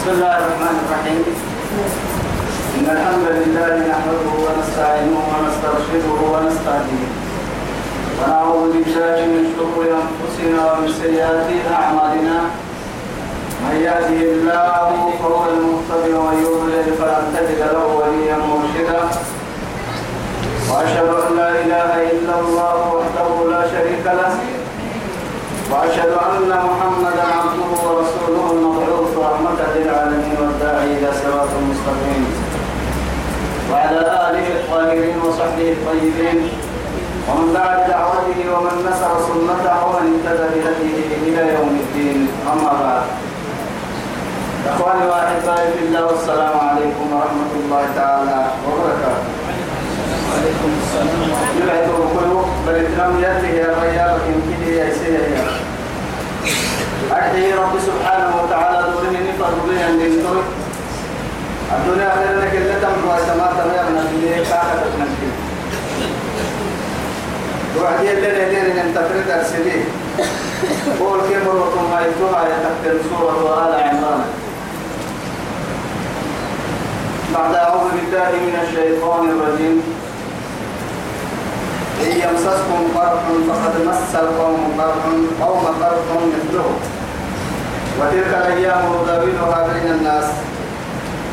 بسم الله الرحمن الرحيم. إن الحمد لله نحمده ونستعينه ونسترشده ونستهديه. ونعوذ بالله من شرور أنفسنا ومن سيئات أعمالنا. من يهده الله فهو المهتدي ومن يضلل فلن تجد له وليا مرشدا. وأشهد أن لا إله إلا الله وحده لا شريك له. وأشهد أن محمدا عبده ورسوله المبعوث رحمة للعالمين والداعي إلى صراط مستقيم. وعلى آله الطاهرين وصحبه الطيبين. ومن دعا بدعوته ومن نصر سنته ومن اهتدى بهديه إلى يوم الدين. أما بعد. إخواني وأحبائي في الله والسلام عليكم ورحمة الله تعالى وبركاته. وعليكم السلام. كله بلدنام يده يا ريال يمكن يا سيدي. يا أحيي رب سبحانه وتعالى دورين نفر بين الدنيا الدنيا خير لك اللي تمر وسماء تمر من الدنيا كاكا تنكي وعدي اللي ندين ان تفرد السبيل قول كم روكم ما يتوها يتكتل سورة آل عمران. بعد أعوذ بالله من الشيطان الرجيم. إن يمسسكم قرح فقد مس القوم قرح قوم قرح مثله. وتلك الأيام نداولها بين الناس.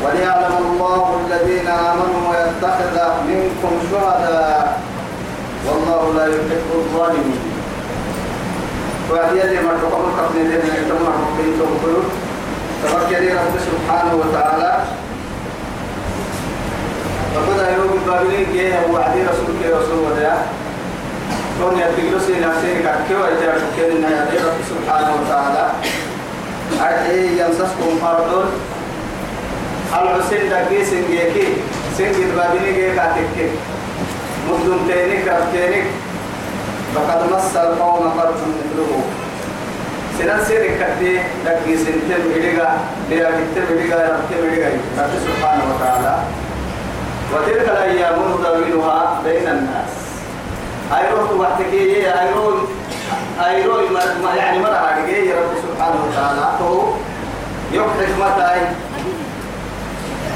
وليعلم الله الذين آمنوا ويتخذ منكم شهداء. والله لا يحب الظالمين. وعد يلي ما تقوم قبل ذلك يتمر بين تقولوا تفكري رب سبحانه وتعالى. فقد أيوب البابلين جيه وعدي رسولك رسول وديا كون كيو أجاب كيرنا يا رب سبحانه وتعالى. أرحي يمسسكم فرد الحسين دقي سنجيكي سنجي البابلين جيه كاتكي مدن تينك رب تينك فقد مس القوم قرب مثله. سنن سيرك كتي دقي سنتم إليغا ليا كتم إليغا رب إليغا رب سبحانه وتعالى. وتلك الأيام نداولها بين الناس. أيروه وحتكي أيروه أيروه يعني مرة هذه رب سبحانه وتعالى. هو يوم حكمتاي.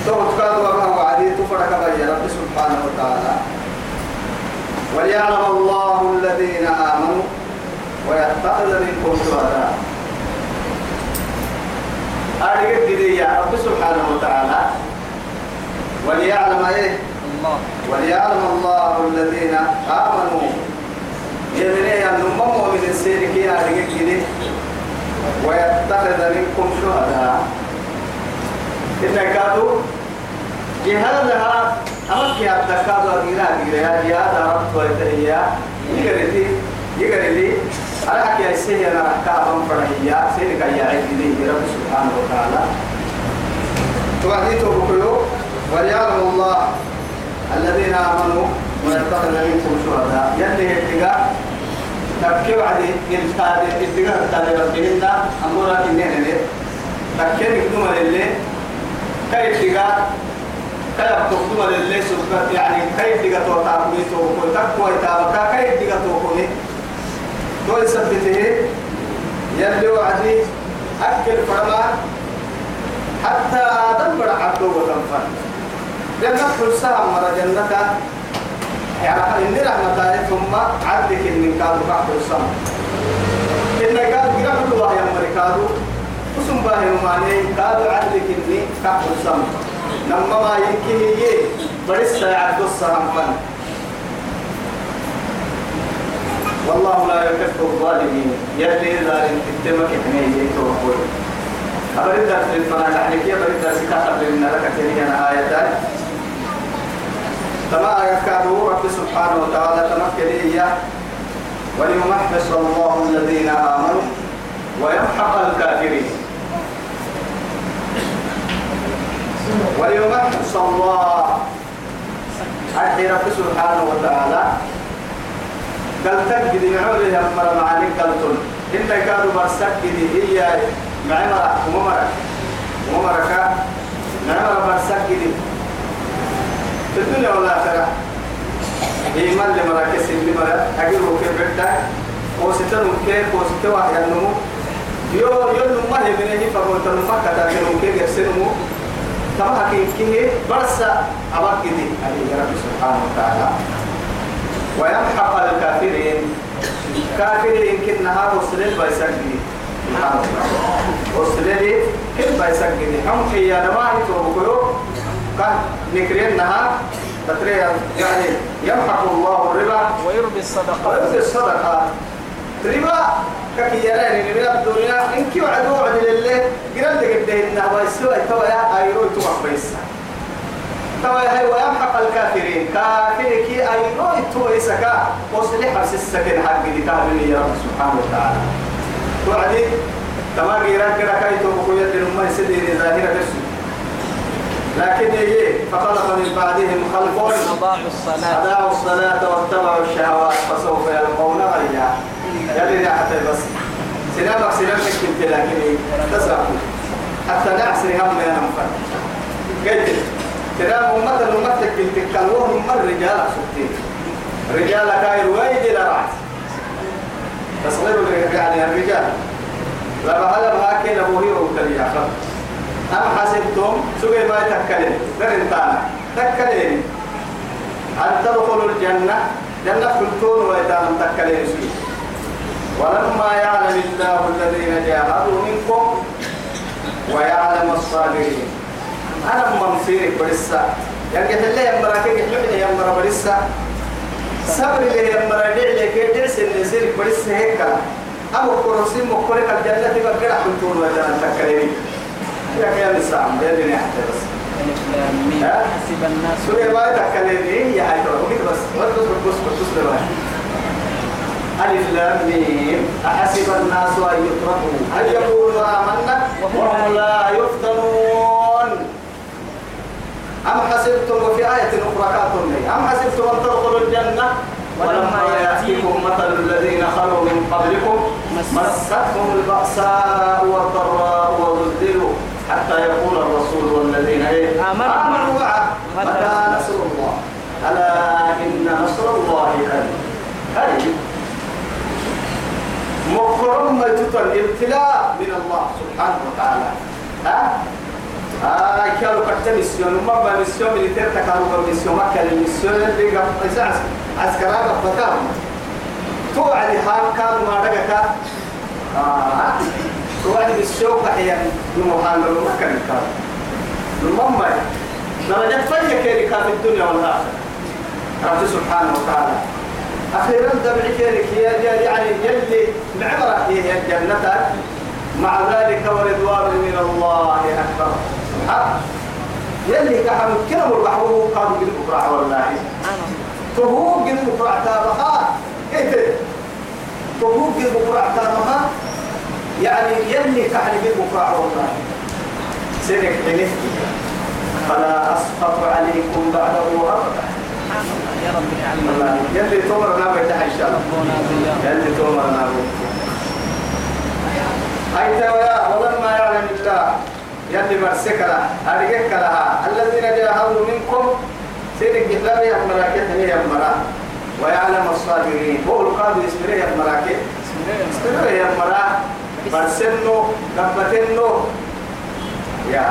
تو تكاد وما وعدي تفرق بي رب سبحانه وتعالى. وليعلم الله الذين آمنوا ويتخذ منكم شهداء. أرجع يا رب سبحانه وتعالى. وليعلم إيه؟ الله. وليعلم الله الذين آمنوا. يمني ان نمم من السير كي عليك ويتخذ منكم شهداء. إن كادوا جهادها أمك يا تكادوا أغيرا أغيرا جهاد رب ويتهيأ. يقرتي يقرتي أنا حكي السير أنا أحكام فرحية سيرك يا عيدي رب سبحانه وتعالى. توحيته بكيو وليعلم الله الذين آمنوا ويتخذ منكم شهداء. يلي اتقاء تبكي وعدي التاد اتقاء التاد ربهن أمورا كنين لي تبكي نكتم للي كي اتقاء كي تكتم للي؟ سبقت يعني كي اتقاء توتاقني توقل تقوى اتابكا كي اتقاء توقني تو يثبته يلي وعدي أكل فرما حتى بڑا عبدو وتنفر. لما كل ساعة مرة جنة يعني إن رحمة ثم عدك من كادو كعبد السماء. إن كادو قرأت الله يا مريكادو قسم باهي وماني كادو عدك إني كعبد السماء. نما ما يمكن يجي برس عبد السلام فن. والله لا يحب الظالمين. يلي ذلك تتمك حميه يتوقف أبرد درس الفنا تحريكية أبرد درس كاتب لنا لك ترينا آياتان كما يكادوا رب سبحانه وتعالى تمكن إياه وليمحص الله الذين آمنوا ويمحق الكافرين. وليمحص الله. أحي رب سبحانه وتعالى. قال تجد معولي أمر معاني قلتل إن كانوا برسك هي معمرة وممرة وممرة معمرة برسك في الدنيا والآخرة إيمان لمراكز اللي مرة أجره كيف بدأ وستنو كيف وستوا ينمو يو يو ما هي من هي فقلت ما كذا كانوا كي يرسلوا كما كي كي برس أباك دي عليه رب سبحانه وتعالى. ويمحق الكافرين. كافرين كنها وصل البيسكي وصل لي كل بيسكي هم في يا نما يتوبكوا كان نكرينها تتري يعني يمحق الله الربا ويربي الصدقات ويربي الصدقات ربا كي يراني من الدنيا. إنك وعدوا وعد لله قرن لك الدهن ويسوى توا أيرو توا بيسا توا هاي ويمحق الكافرين. كافر كي أيرو توا يسكا. وصلح السكن حق كافر يا رب سبحانه وتعالى. توعدي تما غيرك كده كاي تو بقول يد ما يسدي ظاهرة بس لكن يجي فخلق من بعدهم خلف أضاعوا الصلاة. أداعوا الصلاة واتبعوا الشهوات فسوف يلقون غيا. يلي حتى بس. سلامك سلامك كنت لكن تسرع حتى نعسر هم يا نمفر. قلت سلام أمة الأمة كنت كلوهم من رجال سبتين رجال كاير ويجي لرعس تصغير يعني الرجال لا بهلا بهاكي نبوهي وكلي أخر أم حسبتم؟ سوى ما تكلم. درنتانا تكلم. أن تدخلوا الجنة؟ جنة كنتون ويتام تكلم سوى ولما يعلم الله الذين جاهدوا منكم ويعلم الصابرين. أنا ممسيرك برسا يعني اللي يمرا كي يحلمني يمرا برسا صبر اللي يمرا دعي لك درس اللي يصيرك برسا هيك. أبو كرسي مكورك الجنة بقرا كنتون ويتام تكلم. يا كيان الساعة بيدني حتى بس؟ حسب الناس سوري ما تكلم إيه؟ يا حيدر بس. بس بس بس بس ألف لام ميم. أحسب الناس أن يتركوا أن يقولوا آمنا؟ وهم لا يفتنون. أم حسبتم وفي آية أخرى كاتم أم حسبتم أن تدخلوا الجنة؟ ولما يأتيكم مثل الذين خلوا من قبلكم مستهم البأساء والضراء وزلزلوا حتى يقول الرسول والذين؟ آمنوا آمنوا متى نصر الله. ألا إن نصر الله قريب قريب مكرم ما تطل ابتلاء من الله سبحانه وتعالى. ها؟ آه كانوا كتب ميسيون ما ما ميسيون اللي ترتا كانوا ميسيون ما كان الميسيون اللي قام توعد هام كانوا ما رجعك آه. توعد ميسيون بحيان المحامل ما كان كان المهم درجة فجأة كيري في الدنيا والآخرة. رب سبحانه وتعالى. أخيرا دمع كيرك يعني يلي معبرة هي الجنة مع ذلك ورضوان من الله أكبر. سبحان. يلي كحمد كلام البحر قالوا قد بكرة والله. فهو قد بكرة تابها. كيف؟ فهو قد بكرة تابها. يعني يلي كحل بكرة والله. سنك حلفت فلا أسقط عليكم بعده أبدا. يا رب والله يلي تمرنا بيتها إن شاء الله. يلي تمرنا أي تويا ولما يعلم الله يلي مرسكنا أرجعك لها الذين جاهدوا منكم سيدك جهلا يا مراكب هي يا مرا ويعلم الصابرين. هو القاضي يسمره يا مراكب. يسمره يا مرا مرسنو قبتنو يا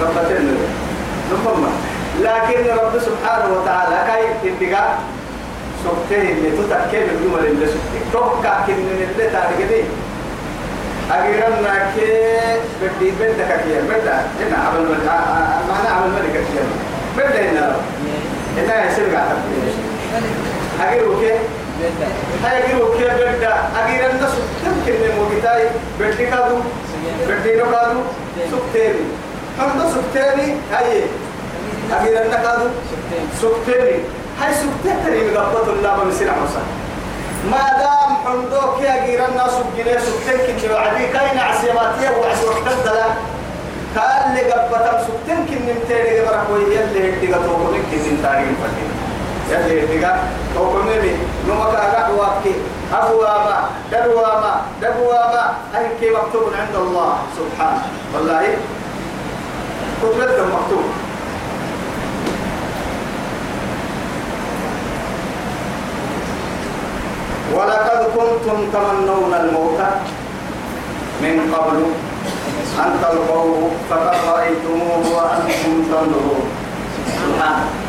قبتنو ثم لكن رب سبحانه وتعالى كاي اتقاء سبته اللي تتكلم الجمل اللي سبته توقع كن اللي تعرفني أجرنا كي بدي بدك كي بدا هنا عمل معنا عمل ملك كي بدا هنا هنا يصير قاعد أجر وكي هاي أجر وكي بدا أجر الناس تمكن من وقتاي بدي كادو بدي نو كادو سبتيني هم سبتيني هاي أجر الناس كادو سبتيني هاي سبتيني مقبض الله بمسير حسن ما دام حمدوك يا جيران الناس بجنيه سبتين كني وعدي كاين عسيماتيه وعسي وقتد لا قال لي قبتا سبتين كني متيري قبرك وي يلي هدي قطوكو من كني تاريخ فتين يلي هدي قطوكو مني نمك أقوابك أبواما دبواما دبواما أي كي مكتوب عند الله سبحانه. والله. كتبت مكتوب. ولقد كنتم تمنون الموت من قبل أن تلقوه فقد رأيتموه وأنتم تنظرون. سبحانه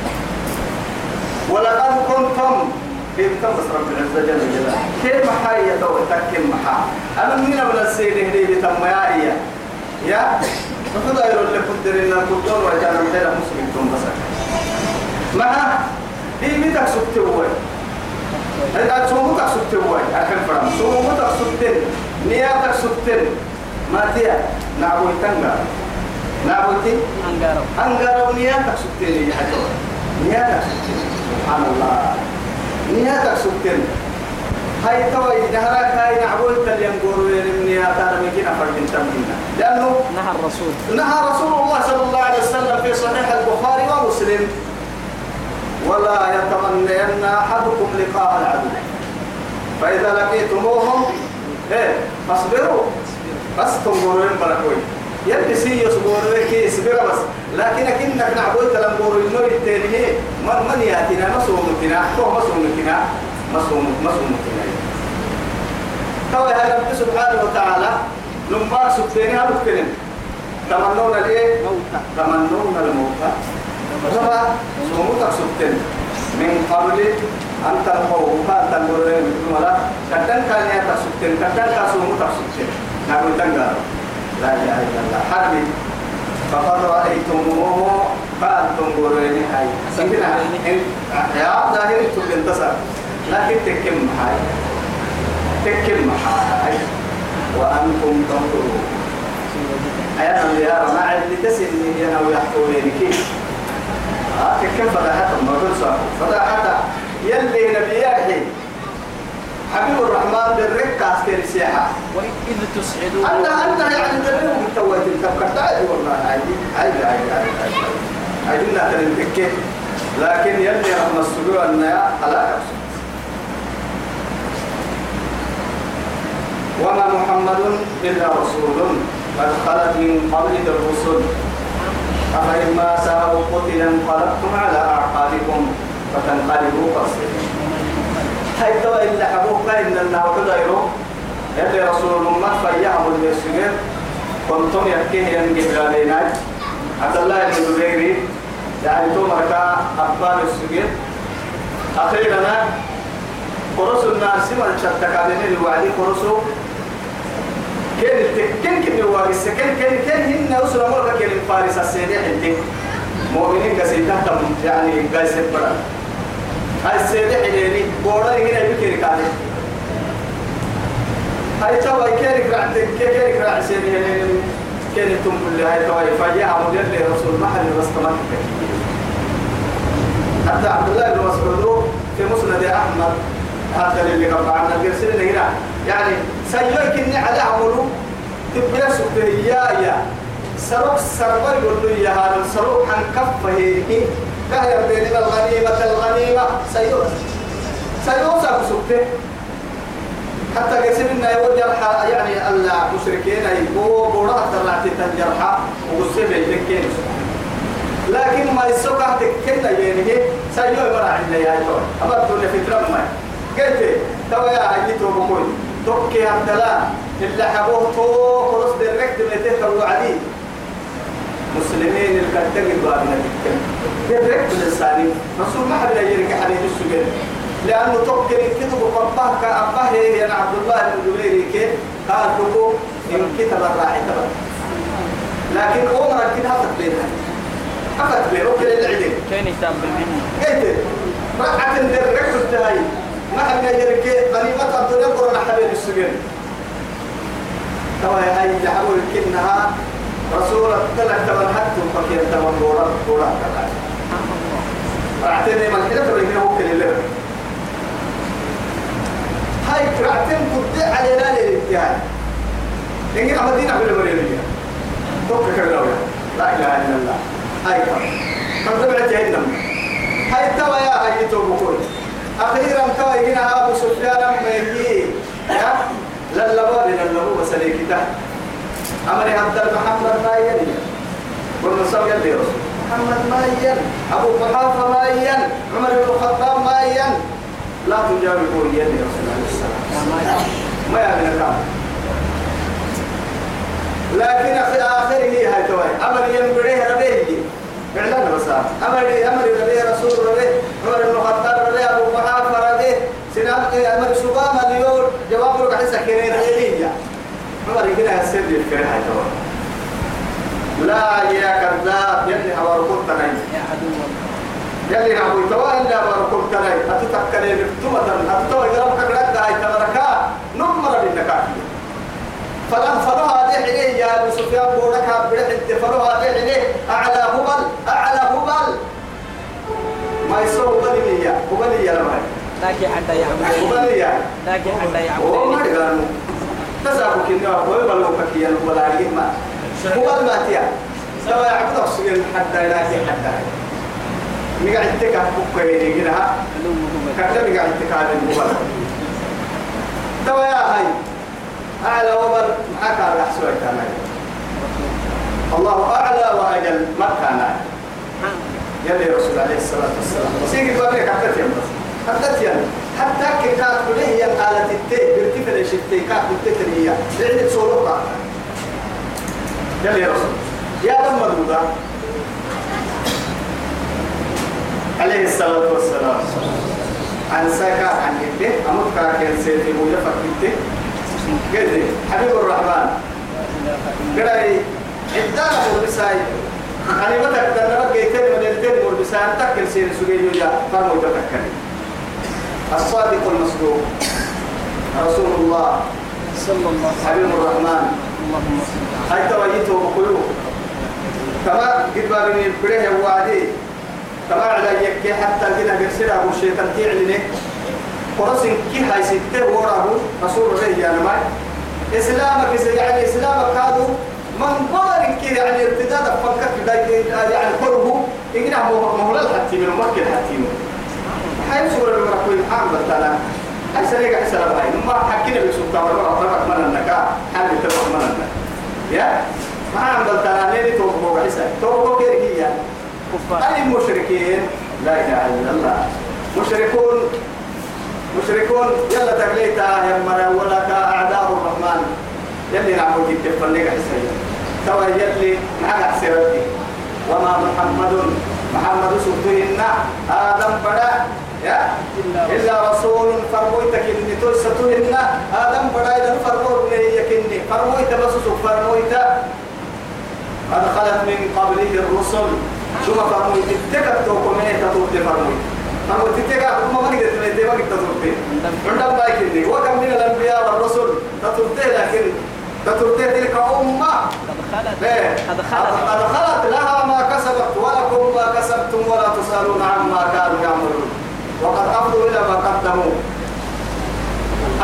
ولقد كنتم في تمس رب العزة جل جلاله كيف محاية تكن محا أنا من أبن السيد هدي بتم يا إيا يا؟ نخذ أيرو اللي قدر إن القدر وجانا مدينة مسلم تم بس معها دي ميتك سبتوي هذا سومتك سبتوي أكن فرام سومتك سبتين. نياتك سبتين. ما تيا؟ نعبوي تنغا نعبوي أنقارو أنغارو نياتك سبتين يا حجور نياتك سبحان الله. نياتك سبتين هاي توي نهارك هاي نعبوي تلين قولوا من نياتنا مكينا فردين تمكينا لأنه نهى الرسول. نهى رسول الله صلى الله عليه وسلم في صحيح البخاري ومسلم. ولا يتمنين أحدكم لقاء العدو. فإذا لقيتموهم إيه فاصبروا. بس تنظروا بركوي يلي سي يصبروا كي يصبر بس. لكن كنك نعبد لم بورو النور التاني. من من يأتينا؟ مسومتنا هو مسومتنا مسوم مسومتنا تو هذا رب سبحانه وتعالى لما سبتين هذا الكلم تمنون الايه؟ تمنون الموت ربا سومتك سبتين. من قبل أن تلقوا كان تنظرون مثل ولا كتن كان يتا سبتين. كتن كان سومتك سبتين. نقول تنقر لا إله إلا الله. حربي فقد رأيتموه كان تنظرون هاي سنكنا يا ظاهر تبين لكن تكم هاي تكم هاي وأنتم تنظرون. أنا اللي أرى ما عندي تسني أنا ويحكوني كيف؟ آه كيف فتحت ما صح فتحت يلي نبياه حبيب الرحمن بالركة عسكري سياحة. وإذ تسعدون أنت أنت يعني دليل بالتوات تبقى عادي والله. عادي. عادي عادي عادي عادي. عادي لا تنتكي لكن يلي رحمة السلوى أن حلاك وما محمد إلا رسول قد خلت من قبله الرسل. أفإن ما ساءوا قتلا انقلبتم على أعقابكم فتنقلبوا خاسرين هاي توا إلا حبوك إن الله تدايرو يلي رسول الله فيهم اليسير كنتم يحكيه ينجب علينا عبد الله بن زبير يعني تو مركا أبان السجن أخيرا قرص الناس ما تشتكى الوعدي قرصوا كان كان كان الوارث كان كان كان هن أسرة مرة كان الفارس السيدي حتى مؤمنين تم يعني قايس برا هاي السيدي حليني بورا هنا بكير كاره هاي توا كيرك رعد كيرك رعد سيدي كان تم كل هاي توا فجاء مدير لرسول محل رستمات حتى عبد الله بن مسعود في مسند أحمد هذا اللي قبل عنا الجرسين هنا. يعني سيوك إني على عملو تبقى سبته يا سروق سرور يقول له يا هذا سروق عن كفه هي. كهر بين الغنيمة الغنيمة. سيوك سيوك سبته حتى قسم إنه يوجرح يعني المشركين يبقوا بورا ترعتي تنجرح وقسم يتكين لكن ما يسوق تكنا يعني سيوك مرا عندنا يا جوي. أما تقول في ترم ما قلت توا يا عجيتو بقول توكي عبدلا اللي حبوه تو خلص ديركت ميتين تروح عليه مسلمين الكتاب بابنا ديركت للسالي رسول ما حد يجري حديث السجن. لأنه توكل كتب قباه كأباه هي أنا عبد الله بن جبير كي قال له إن كتب الراعي تبع لكن عمر كده هفت بينها هفت بين وكل العدل كان يهتم بالمنة قلت رقعة ديركت التهاي ما حد يجري كي غنيمة عبد الله قرن حبيب السجن. توا هاي حقول كنها رسول تلك تمن حتى فكير تمن دورا دورا رعتني من كده فريني هو كل اللي هاي رعتن كنت علينا للاتهاد لكن أمدينا بالمريضية توقع كذا لا إله إلا الله. هاي كم تبعت جهنم هاي توا يا هاي توبكون أخيرا توا هنا أبو سفيان ميكي. يا؟ للبا للبا بس ليك تحت. أمر عبد محمد ما ين والنصر قال لي محمد ما ين أبو قحافة ما ين عمر بن الخطاب ما ين لا تجاوبوا ين رسول الله عليه وسلم ما يعني كام لكن في آخره هاي توي. أمر ينبريه ربيه. إعلان بس أمر أمر ربيه رسول ربيه. عمر بن الخطاب ربيه. أبو محافظ ربيه. سنام أمر سبام اليوم. جواب حسا كريم ربيه عمر يقول السر الكريه هاي توي لا يا كذاب يلي هوا ركوب تنين يا عدو يلي نعبو يتوى إلا ركوب تنين أتتكلي بكتومة أتتوى يرمك قرد هاي تمركا نمر بالنكاكي فلن فلها دي حليه يا أبو سفيان بورك بدحت فلها دي حليه أعلى هبل أعلى هبل. ما يسوى هبل يا هبل يا لما. لكن حتى يعبد هبل يا. لكن حتى يعبد تسابق كنا هو بلو كيا ولا عليه ما هبل ما تيا. سوى يعبد السجن حتى لا حتى مقعد تكا علو هو كذا مقعد تكا هبل توا يا هاي أعلى وبر معك على حسوة كان الله أعلى وأجل ما كان. يلي رسول عليه الصلاة والسلام. سيجي بابك حتى بس حتى يوم حتى كتاب كله هي قالت التي برتفع الشتي كات التترية لعدة سولوكا يلي رسول يا دم مدودا عليه الصلاة والسلام عن سكا عن البيت أمك كان سيدي موجفة البيت قدري حبيب الرحمن قدري إدانا مربساي أنا تقدر نبقى يتم من التين مربساي تكل سير سجين يجا فرمو تتكل الصادق المصدوق. رسول الله صلى الله عليه حبيب وسلم الرحمن. اللهم صل على توجيته وقلوب كما قد بابني البريه وعدي. كما على يكي حتى كده قرسل أبو الشيطان تعلنه قرصن كي هاي ستة وراه رسول الله يعني ما إسلامك يعني إسلامك هذا من بارك يعني ارتداد فكك يعني قربه. مهلا الحتي من مكة الحتي هاي سورة المركوين عام بتانا هاي سريع حسنا بهاي ما حكينا بسلطان ولا أطلق من النكا حال بتبقى من النكا يا؟ ما عم بتانا نيني توقفوا حسنا توقفوا كيركيا أي المشركين لا إله إلا الله. مشركون مشركون يلا تقليتا يا مرا ولا كأعداء الرحمن. يلي نعبد التفلق حسين توا يلي معك حسيرتي وما محمد محمد سبتهن آدم بدا يا إلا رسول فرمويتك إني تلستهن آدم بدا إذا فرموت يكني. فرمويت بس فرمويت قد خلت من قبله الرسل. ثم فرمويت تكت توكمين تطوت فرمويت؟ فرمويت تكت ما نقدر تنتهي ما نقدر تطوت عندما بايكني وكم من الأنبياء والرسل تطوت لكن تطوت تلك أمة. إيه. قد خلت لها ما كسبت ولكم ما كسبتم ولا تسألون عما كانوا يعملون. وقد أفضوا إلى ما قدموا.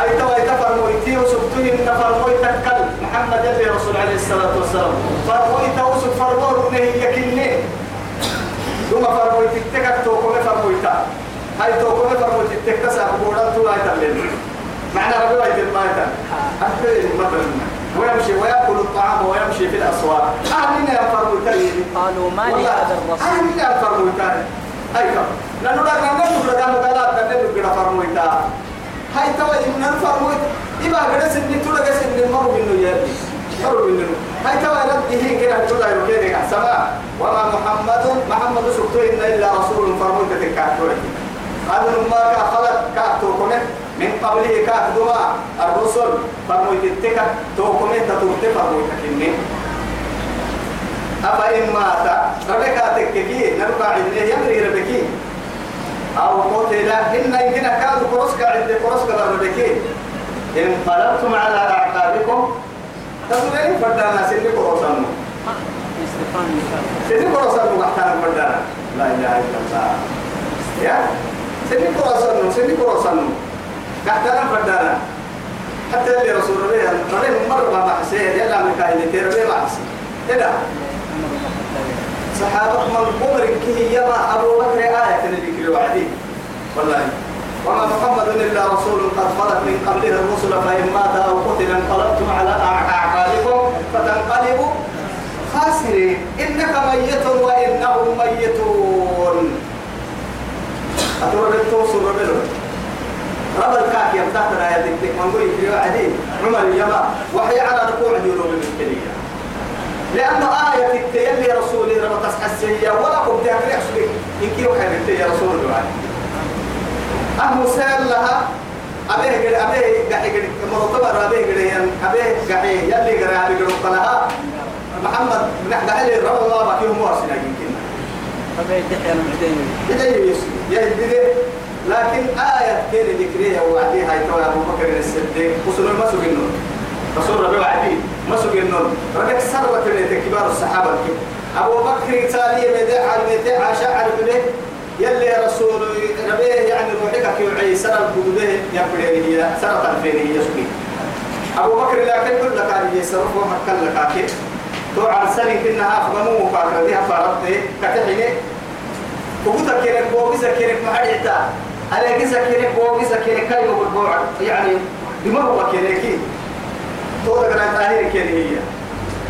أي توا يتفرمويتي وسبتهن فرمويتكل محمد يلي رسول عليه الصلاة والسلام. فرمويت وسب فرمور يكني. ثم فرمويت التكك توكم فرمويتا هاي توكم فرمويت التكتسا بورا تولا يتلين معنى ربي وايت المايتا أحبه مثلا. ويمشي ويأكل الطعام ويمشي في الأسواق. أهلنا يا فرمويتا قالوا ما لي هذا الرسول أهلنا يا فرمويتا أي كم لأنه لا نقول لك أنا قالت نقول لك فرمويتا هاي توا من الفرمويت إبا قد سني تولا قد سني مرو منه يدي مرو منه هاي توا ربي هي كده تولا يركيني سما وما محمد محمد سبتو إن إلا رسول فرمويت تكاتوري هذا ما كا خلق كاتوكم من قبله كاتدما الرسل فرمويت التكا توكم تتوت فرمويت كني أفإن مات ربكاتك كي نرفع إليه يمري ربكي. أو قتل إن يمكن كانوا كروسكا عند كروسكا بردكين انقلبتم على أعقابكم تقولين فردانا سني كروسانو. استفان مثال سني كروسانو محتاج فردانا. لا إله إلا الله. يا؟ سني كروسانو سني كروسانو. محتاج فردانا. حتى اللي رسول الله مرة ما حسين يلا من كاهلتي ربي ما حسين. كده أمر الله حتى يرى. صحابة من عمر كه يما أبو بكر آية الذكر وعدي والله. وما محمد إلا رسول قد خلت من قبله الرسل فإن مات أو قتل انقلبتم على أع- أعقابكم فتنقلبوا خاسرين. إنك ميت وإنهم ميتون. أتورد التوصل ربنا. رب الكاك يفتح لنا يا دكتك من قول عمر يما وحي على ركوع جنوب المسكينية لأنه آية التيلي رسولي رب تسحسية ولا قد تأكل يحسبك إن كيلو حيث يا رسول الله. أهو سأل لها؟ أبيه قل أبيه قحي قل مرتبة أبيه قل أبيه قحي يلي قرأ أبيه قل قلها محمد نحن حلي رب الله باكيهم واسنا يمكن. فبيت يحيى المعدين بدأي يسوي يا بدأ لكن آية كين ذكريها وعديها يتوى أبو بكر الصديق وصل ما سوق النور. رسول ربي وعدي ما سوق النور سربت من كبار الصحابة. أبو بكر تالي مدع مدع على بده يلي رسول ربي يعني روحك كي سر البدوده يبدي هي سر الفين هي سوق أبو بكر لكن كل لك على يسرف ومكن لك أكيد تو على سنة كنا أفهموا مفاكرة دي فرضت كتحيني. وقلت كيرك بوغيزا كيرك محريتا على جيزا كيرك بوغيزا كيرك بالبوع يعني دماغه كيركي. تو ده كان تاهير كيرك هي.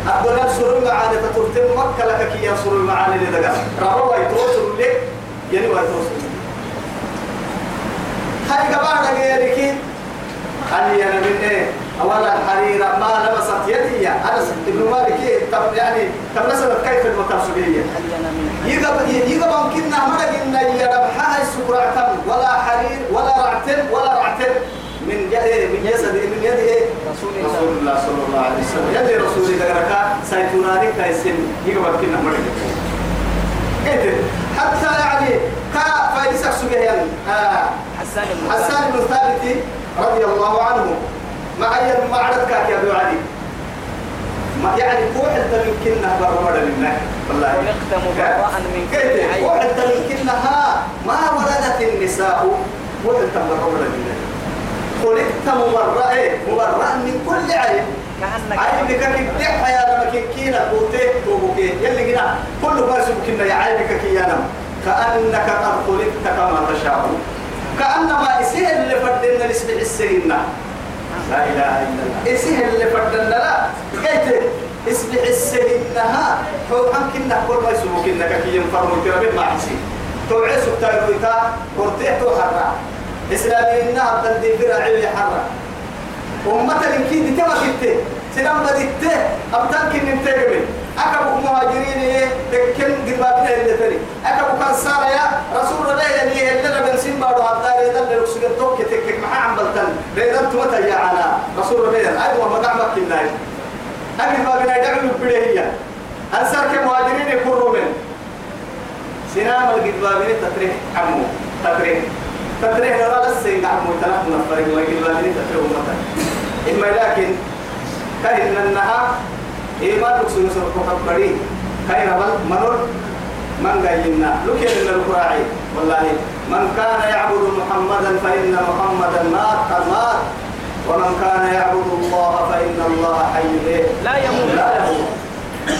أقول سرور معاني تطرتم مكة لك كي يسرور المعاني لدقا ربوا يتوصل لك يعني ويتوصل هاي قبعنا كيركي أني أنا من إيه أولا الحريرة ما لمست يدي. أنا ابن مالك طب يعني طب نسبت كيف من يقب يقب ممكننا مرق إن يربحها السكرة ولا حرير ولا رعتم ولا رعتم. من يد من يسد من يد إيه؟ رسول الله. صلى الله عليه وسلم. يد رسول الله ركا سيتوناني كايسن يقب ممكننا مرق كيف حتى يعني كا فايسك سجيا آه. حسان بن حسان بن ثابت رضي الله عنه. معي معرض كاك يا أبو علي. ما يعني كوح انت يمكننا برمضة لله والله. ونختم براء من كل عيب. كوح انت يمكنها ما ولدت النساء. كوح انت برمضة لله خلقت مبرأ إيه؟ مبرأ من كل عيب عيبك يا لما كينا بوتيك توبوكي يلي هنا كل ما سبكنا يا عيبك كيانا كأنك قد خلقت كما تشاء. كأنما إسيه اللي فردنا لسبع السنين. لا إله إلا الله. إسيه اللي فردنا لا. كيف؟ اسبع السنينها هو أمكن كل ما سبكنا كي ينفرموا كرامين ما حسين. توعي سبتاي رويتا قرتيه تو حرا إسلامي إنها بدل دي فرع حرا أمة الكيد كما كنت سلام بديت أبتان كن نتجمع أكبر مهاجرين إيه؟ تكن قربابنا اللي تري. أكبر كان سارة يا رسول الله اللي اللي أنا بنسين بارو عبدار إذا اللي ركسوا توك تك مع عمبلتن بيدم تمتى يا أنا رسول الله. أيوة ما دعمك كناي أكيد ما بنا دعم بدهية أنصار كمهاجرين يكونوا من؟ سنام القربابين تتريه عمو. تتريه تتريه لا لسه عمو تنحن نفرق والقربابين تتريه أمتك إما لكن كاين النها إيمان الله صلى الله عليه كاين بل؟ منور؟ من قايلنا لك يلنا القراعي. والله من كان يعبد محمدا فإن محمدا مات قد مات. ومن كان يعبد الله فإن الله حي؟ لا يموت. لا يموت.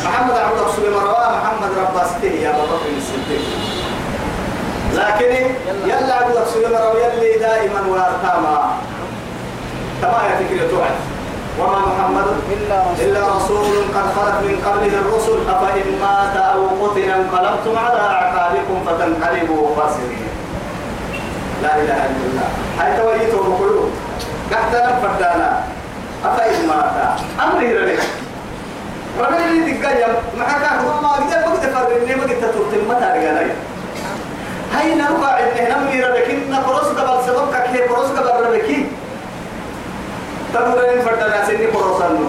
محمد عبد رسول مروان محمد رباسته يا بكر الصديق. لكن يلا عبد مروان يلي دائما وارتاما كما يفكر توعد. وما محمد إلا رسول. قد خلت من قبله الرسل. أفإن مات أو قتل انقلبتم على أعقابكم فتنقلبوا خاسرين. لا إله إلا الله. هاي تويتوا بقلوب قحت نفردانا أفإن مات. أمري ربك ربك اللي تقايم معك هو ما قدر ما قدر فرني ما قدر ترتم ما تارجع هاي نرفع إنه نمي ربك إن قرص قبل سببك كي قرص قبل ربكي تقولين فردنا سني قرصانو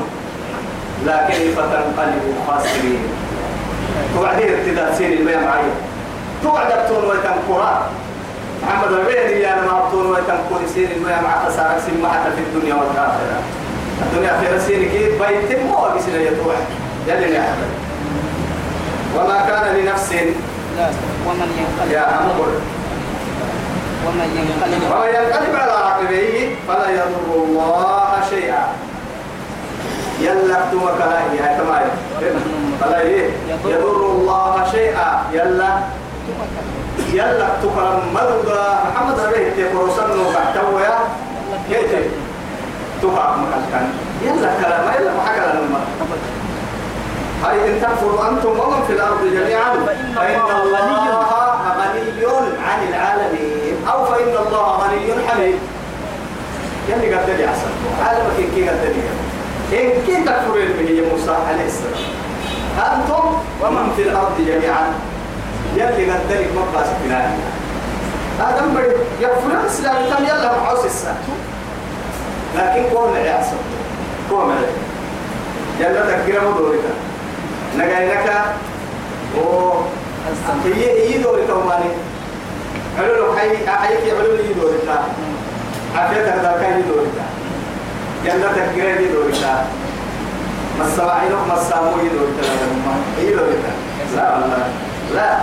لكن فتنقلبوا خاسرين توعدين ابتداء سين المياه معي. توعد ابتون ويتنقرأ. محمد ربيع يا أنا ما ابتون ويتنقر سين المياه مع خسارة سين معك في الدنيا والآخرة. الدنيا خير سين كي بيت مو بسنا يتوح يلي يا وما كان لنفس ومن ينقلب يا أمر. ومن ينقلب ومن ينقلب على عقبيه فلا يضر الله شيئا. يلا اكتمك لا يا تمام. فلا؟ يضر الله شيئا. يلا. يلا اكتمك مدودا محمد ربيه تقرصن وبحتوى يا؟ كيف؟ تقع مكان. يلا كلام يلا ما حكى لنا هاي إن تكفروا أنتم ومن في الأرض جميعا فإن الله غني عن العالمين أو فإن الله غني حميد. يلي قد لي أحسن عالمك إن كي قد لي إن كي تكفر به موسى عليه السلام. أنتم ومن في الأرض جميعا. يلي قدرك مباس فلان هذا مريض يا فلان إسلام تم يلا معوس السنة لكن قوم يعصب قوم يلا تكرم دورك نجاينك و هي هي دورك وماني قالوا له حي حي قالوا لي دورك عافيتك ذاك هي دورك يلا تكرم دورك مسواعينك مسامو يدورك لا هي دورك لا والله. لا.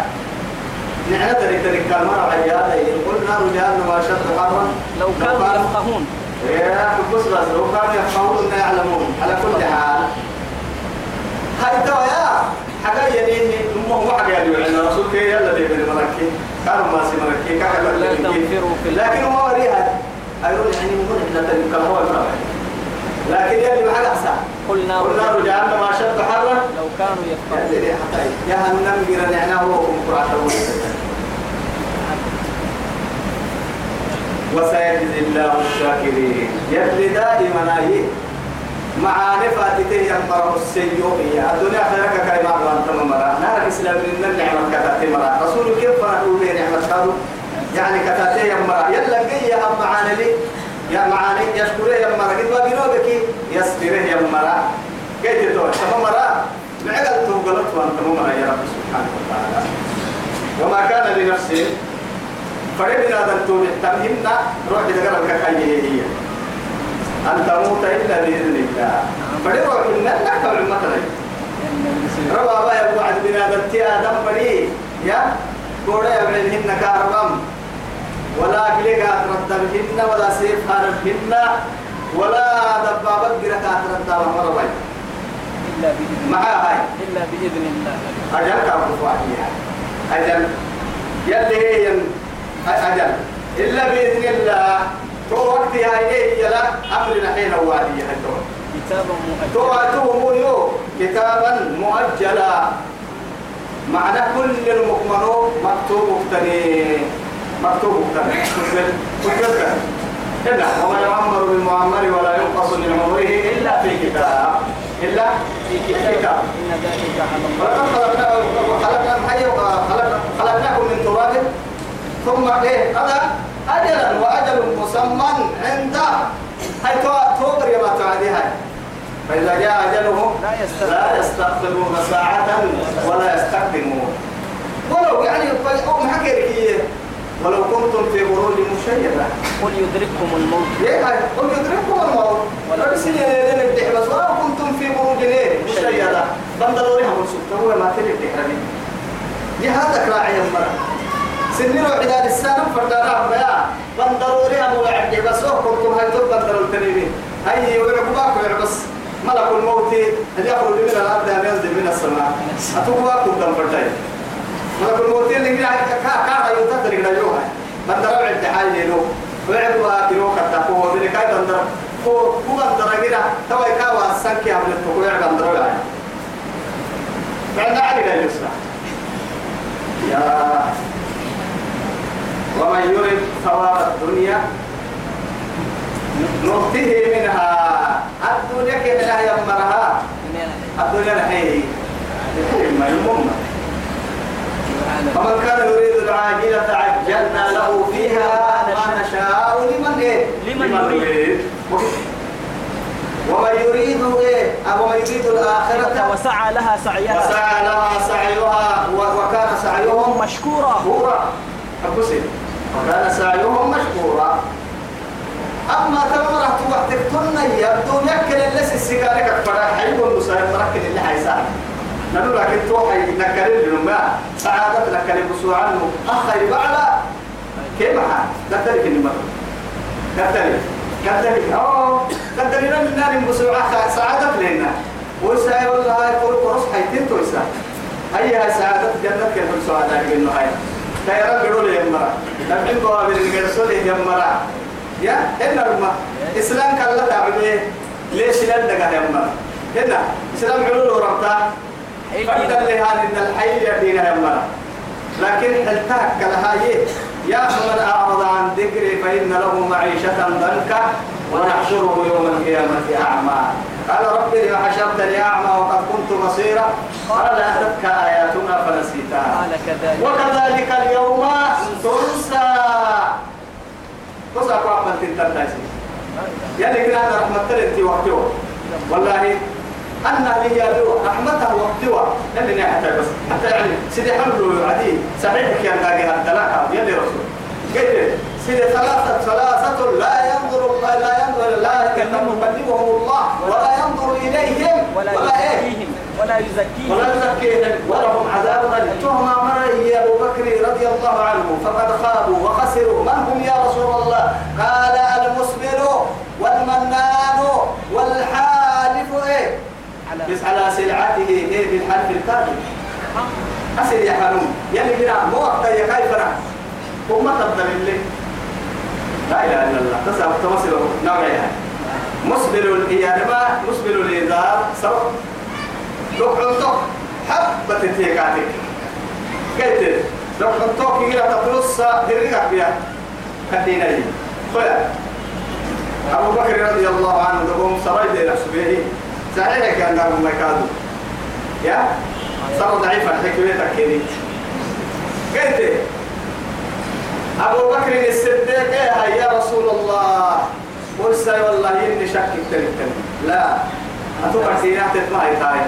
نحن ترك ترك كلمة عيادة. يقول نار جهنم أشد حرا لو كانوا يفقهون. يا بص بس. لو كانوا يفقهون لا يعلمون. على كل حال. هاي توا يا حاجة يعني أمه واحد يعني عن رسول كي يلا من مركي كانوا ما سي مركي كان لا تنفروا في لكن هو وريها أيضا يعني ممكن إحنا ترك كلمة لكن يلي ما حدا أحسن. قل نار قل نار جهنم أشد حرا لو كانوا يفقهون. يلي حتى جهنم جرى نعناه وكم قرآن وسيجزي الله الشاكرين. يلي دائما أيه معاني فاتته يمره السيئة الدنيا خيرك كاي ما أنت مرة نارك إسلام من النعمة كتاتي مرة رسول كيف فاتوا به نعمة هذا يعني كتاتي يمرة يلا جي يا معاني لي. يا معاني يشكره يمرة قد ما بينوبك يسفره يمرة قيت تو تمام مرة بعقل تقولت وأنت مرة يا رب سبحانه وتعالى. وما كان لنفسه فريدنا أن توم تمهمنا روح تقرأ كخيه هي. أن تموت إلا بإذن الله. روح إلا نحكم المثل ربا با يبعد بنا دتي آدم فري يا قولا يبعدهن كهربام ولا كليك أتردبهن ولا سيف هاربهن ولا دبابة قرأت أتردبهن مرة إلا بإذن معها هاي؟ إلا بإذن الله. أجل كابو فاحية أجل. يلي هي أجل. إلا بإذن الله. تو وقتها إليه يلا أمرنا حين وادي هدو كتاب مؤجل تو أتوه يو كتابا مؤجلا. معنى كل المؤمن مكتوب مقتني مكتوب مقتني كتب هنا وما يعمر بالمعمر ولا ينقص من عمره إلا في كتاب. إلا في كتاب. إن ذلك على الله. خلقناكم من تراب. ثم إيه؟ هذا اجلا واجل مسمى عنده هاي تو توبر يا ما تعدي هاي. فإذا جاء أجلهم لا يستأخرون ساعة ولا يستقدمون. ولو يعني أو محكي ولو كنتم في بروج مشيدة. قل يدرككم الموت. ليه هاي؟ قل يدرككم الموت. لين الدحر بس ولو كنتم في ليه مشيدة. بندلوا لها مرسوك هو ما تلي الدحر دي هذا راعي المرأة سنين وعداد السنة فردانا بيا بندلوا لها موعد بس كنتم هاي تب بندلوا التنين هاي ويعقباك ويعبس ملك الموت اللي يخرج من الأرض أن ينزل من السماء. أتوقعكم دم فرداي. ملك الموت اللي كده كا كا يوتا تري كده يوها بندلوا عند حاجة له ويعقبا كيلو كتا هو من كاي بندر هو هو بندر كده توا كاوا سانكي عمل التقوى يعقب بندروا يعني بعد علي لا يسمع يا ومن يرد ثواب الدنيا. نؤتيه منها. الدنيا كده يمرها الدنيا نحيه ما يمم. فمن كان يريد العاجلة عجلنا له فيها ما نشاء. لمن إيه؟ لمن يريد. ومن يريد إيه؟ أو من يريد الآخرة. وسعى لها سعيها. وسعى لها سعيها. وكان سعيهم مشكورا. مشكورا. وكان سعيهم مشكورا. أما تمرت وقتك تنا يبدو يكل اللي السيجارة كفرا حيكون مساعد مركز اللي حيساعد نقول لك إنتو حي نكرر لهم سعادة نكرر بسوع عنه. أخي بعلا. كيف حال كتلك النمر كتلك كتلك أوه. كتلك من نار بسوع سعادة لنا. وسعي والله كل قرص حيتين تويسا. هي هاي سعادة. جنة كيف سعادة. إنه هاي. تيرا بيقول يا مرا نبين قوابل الجرسول يا مرا يا هنا رما إسلام كلا تعبه ليش لا دقة يا مرا هنا. إسلام علول ورمتا فإذا اللي هذا إن الحي يدينا يا مرا لكن التاك كلها يه يا من أعرض عن ذكري فإن له معيشة ضنكا. ونحشره يوم القيامة أعمى. قال رب لم حشرتني أعمى وقد كنت بصيرا؟ قال أتتك آياتنا فنسيتها. وكذلك اليوم تنسى. تنسى قوة من تنتهي يعني هذا رحمة تلتي وقتها والله أن لي رحمته وقتها يعني حتى بس حتى يعني سيدي حمله عدي صحيح كان قاعد الثلاثة يلي رسول. قلت سيدي ثلاثة ثلاثة لا ينظر لا ينظر لا يكلمهم الله ولا ينظر إليهم ولا إيه؟ يزكيهم ولا يزكيهم. ولا يزكيهم ولهم عذاب أليم. تهم مري أبو بكر رضي الله عنه فقد خابوا وخسروا. من هم يا رسول الله؟ قال المسبل والمنان والحالف إيه؟ بس على سلعته إيه؟ بالحلف الكاذب أسل يا حنون يعني بنا مو وقت يا كيف هم تبدل اللي لا إله إلا الله. تسأل تمثل نوعها مسبل يعني ما مسبل الإنذار سبب لو حنتك حبة تيكاتك. قلت لو حنتك كده تبلص هرقك بيها. كدينا لي خويا أبو بكر رضي الله عنه دقوم سراي دي نفسه به صحيح كان لهم مكادو يا؟ صار ضعيفا حكمتك كده قلت أبو بكر الصديق إيه يا رسول الله؟ ورسل والله إني شك تلك لا. أتوقع سينا تتبع يتاعي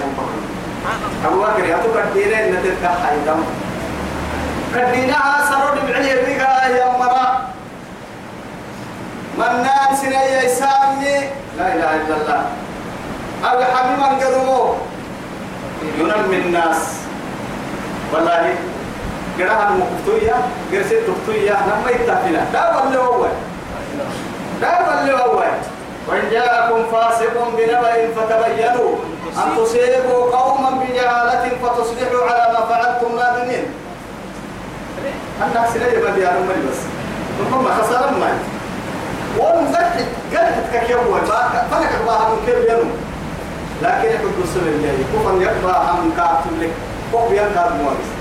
أبو بكر. أتوقع دينا إن تتبع حيدم كدينا سرود بعلي الرقا يا مرا. منان سنية يسامي لا إله إلا الله. أبي حبيب أنقذمو ينمي الناس. والله قراها المكتوية قرسيت تكتوية لما يتفنا لا والله هو لا والله هو وإن جاءكم فاسق بنبأ فتبينوا. أن تصيبوا قوما بجهالة فتصبحوا على ما فعلتم نادمين. أنك سنية بدي أنا بس. ثم خسارة ما ومزحت قلت كيوم فلك باها من كيف ينو؟ لكن يحب السنة اللي كفن يقبى هم كاتب لك. كوب ينكاد مواقس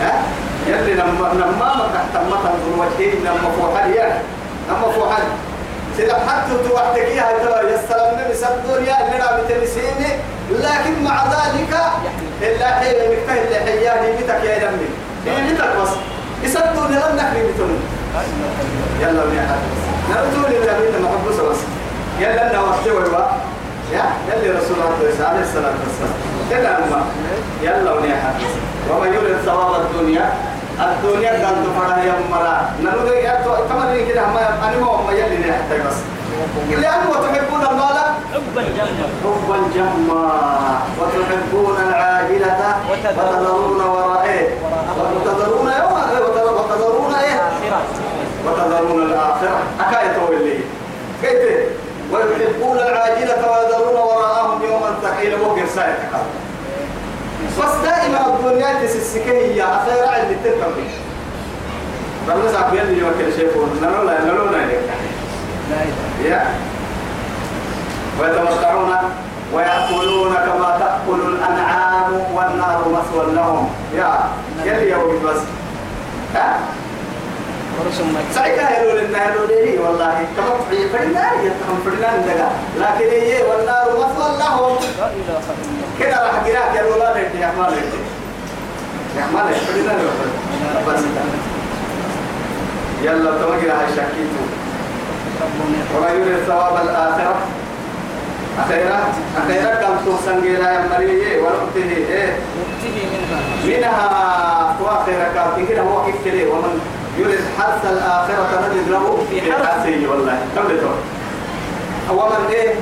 ها? يلي لما لما ما تحت ما تنظر وجهي لما فوحل يا لما فوحل سيدا حتى توحتك يا ترى يستلم النبي سبدور يا اللي رابط النسيني لكن مع ذلك إلا حين مكته اللي حياني بيتك يا دمي هي بيتك بس؟ يسدوا لنا نحن بيتون يلا يا حبيبي. نرجو لله من محبوس بس. يلا لنا وقت ويبقى يا يلي رسول الله عليه الصلاة والسلام يلا يلا ونيا حبيبي. وما يريد ثواب الدنيا. الدنيا قد تفرح يا مرا. نلو ده يا تو كمان كده هم أنا ما هم يلي حتى بس. لأنه وتحبون المال؟ حبا جما حبا جما وتحبون العاجلة. وتذرون وراء وتذرون يوم وتذرون إيه؟ آخرة وتذرون الآخرة. أكاية اللي كيف؟ ويحبون العاجلة ويذرون وراءهم يوما ثقيلا. وقر سائر بس دائما الدنيا تسسكه هي أخيرا اللي تتبع بل نسعب يلي يوكل شيء نلولا نلولا لا إله يا. ويتمتعون ويأكلون كما تأكل الأنعام والنار مثوى لهم. يا. يلي يوم بس. ها؟ ورسم مكة سعيك هلو لنا هلو لي والله. كما تحيي فرنا يتهم فرنا ندقا لكن هي والنار مثوى لهم كده راح قراك يا ولا ريت يا حمال ريت يا حمال فرنا بس يلا تمجر هاي شكيتو وما ثواب الآخرة. أخيرا أخيرا كم توسن جيلا يا مريء وربته إيه. يبتدي منها. وآخرا كم؟ كده هو كده ومن يريد حرث الآخرة نجد له في. حرثه. والله. لتو ومن إيه؟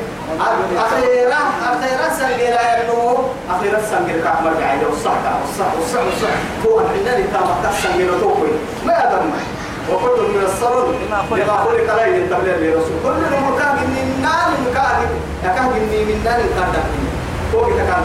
أخيرا أخيرا سنجيلا يا ابنه أخيرا سنجيلا كأحمر قاعد والصح والصح والصح والصح هو الحنان كما كسنجيلا توقي ما أدم وكل من الصبر لما خلق. عليه التبليغ لرسول كل من كان من نار كان يكاد من من نار كان هو كده كان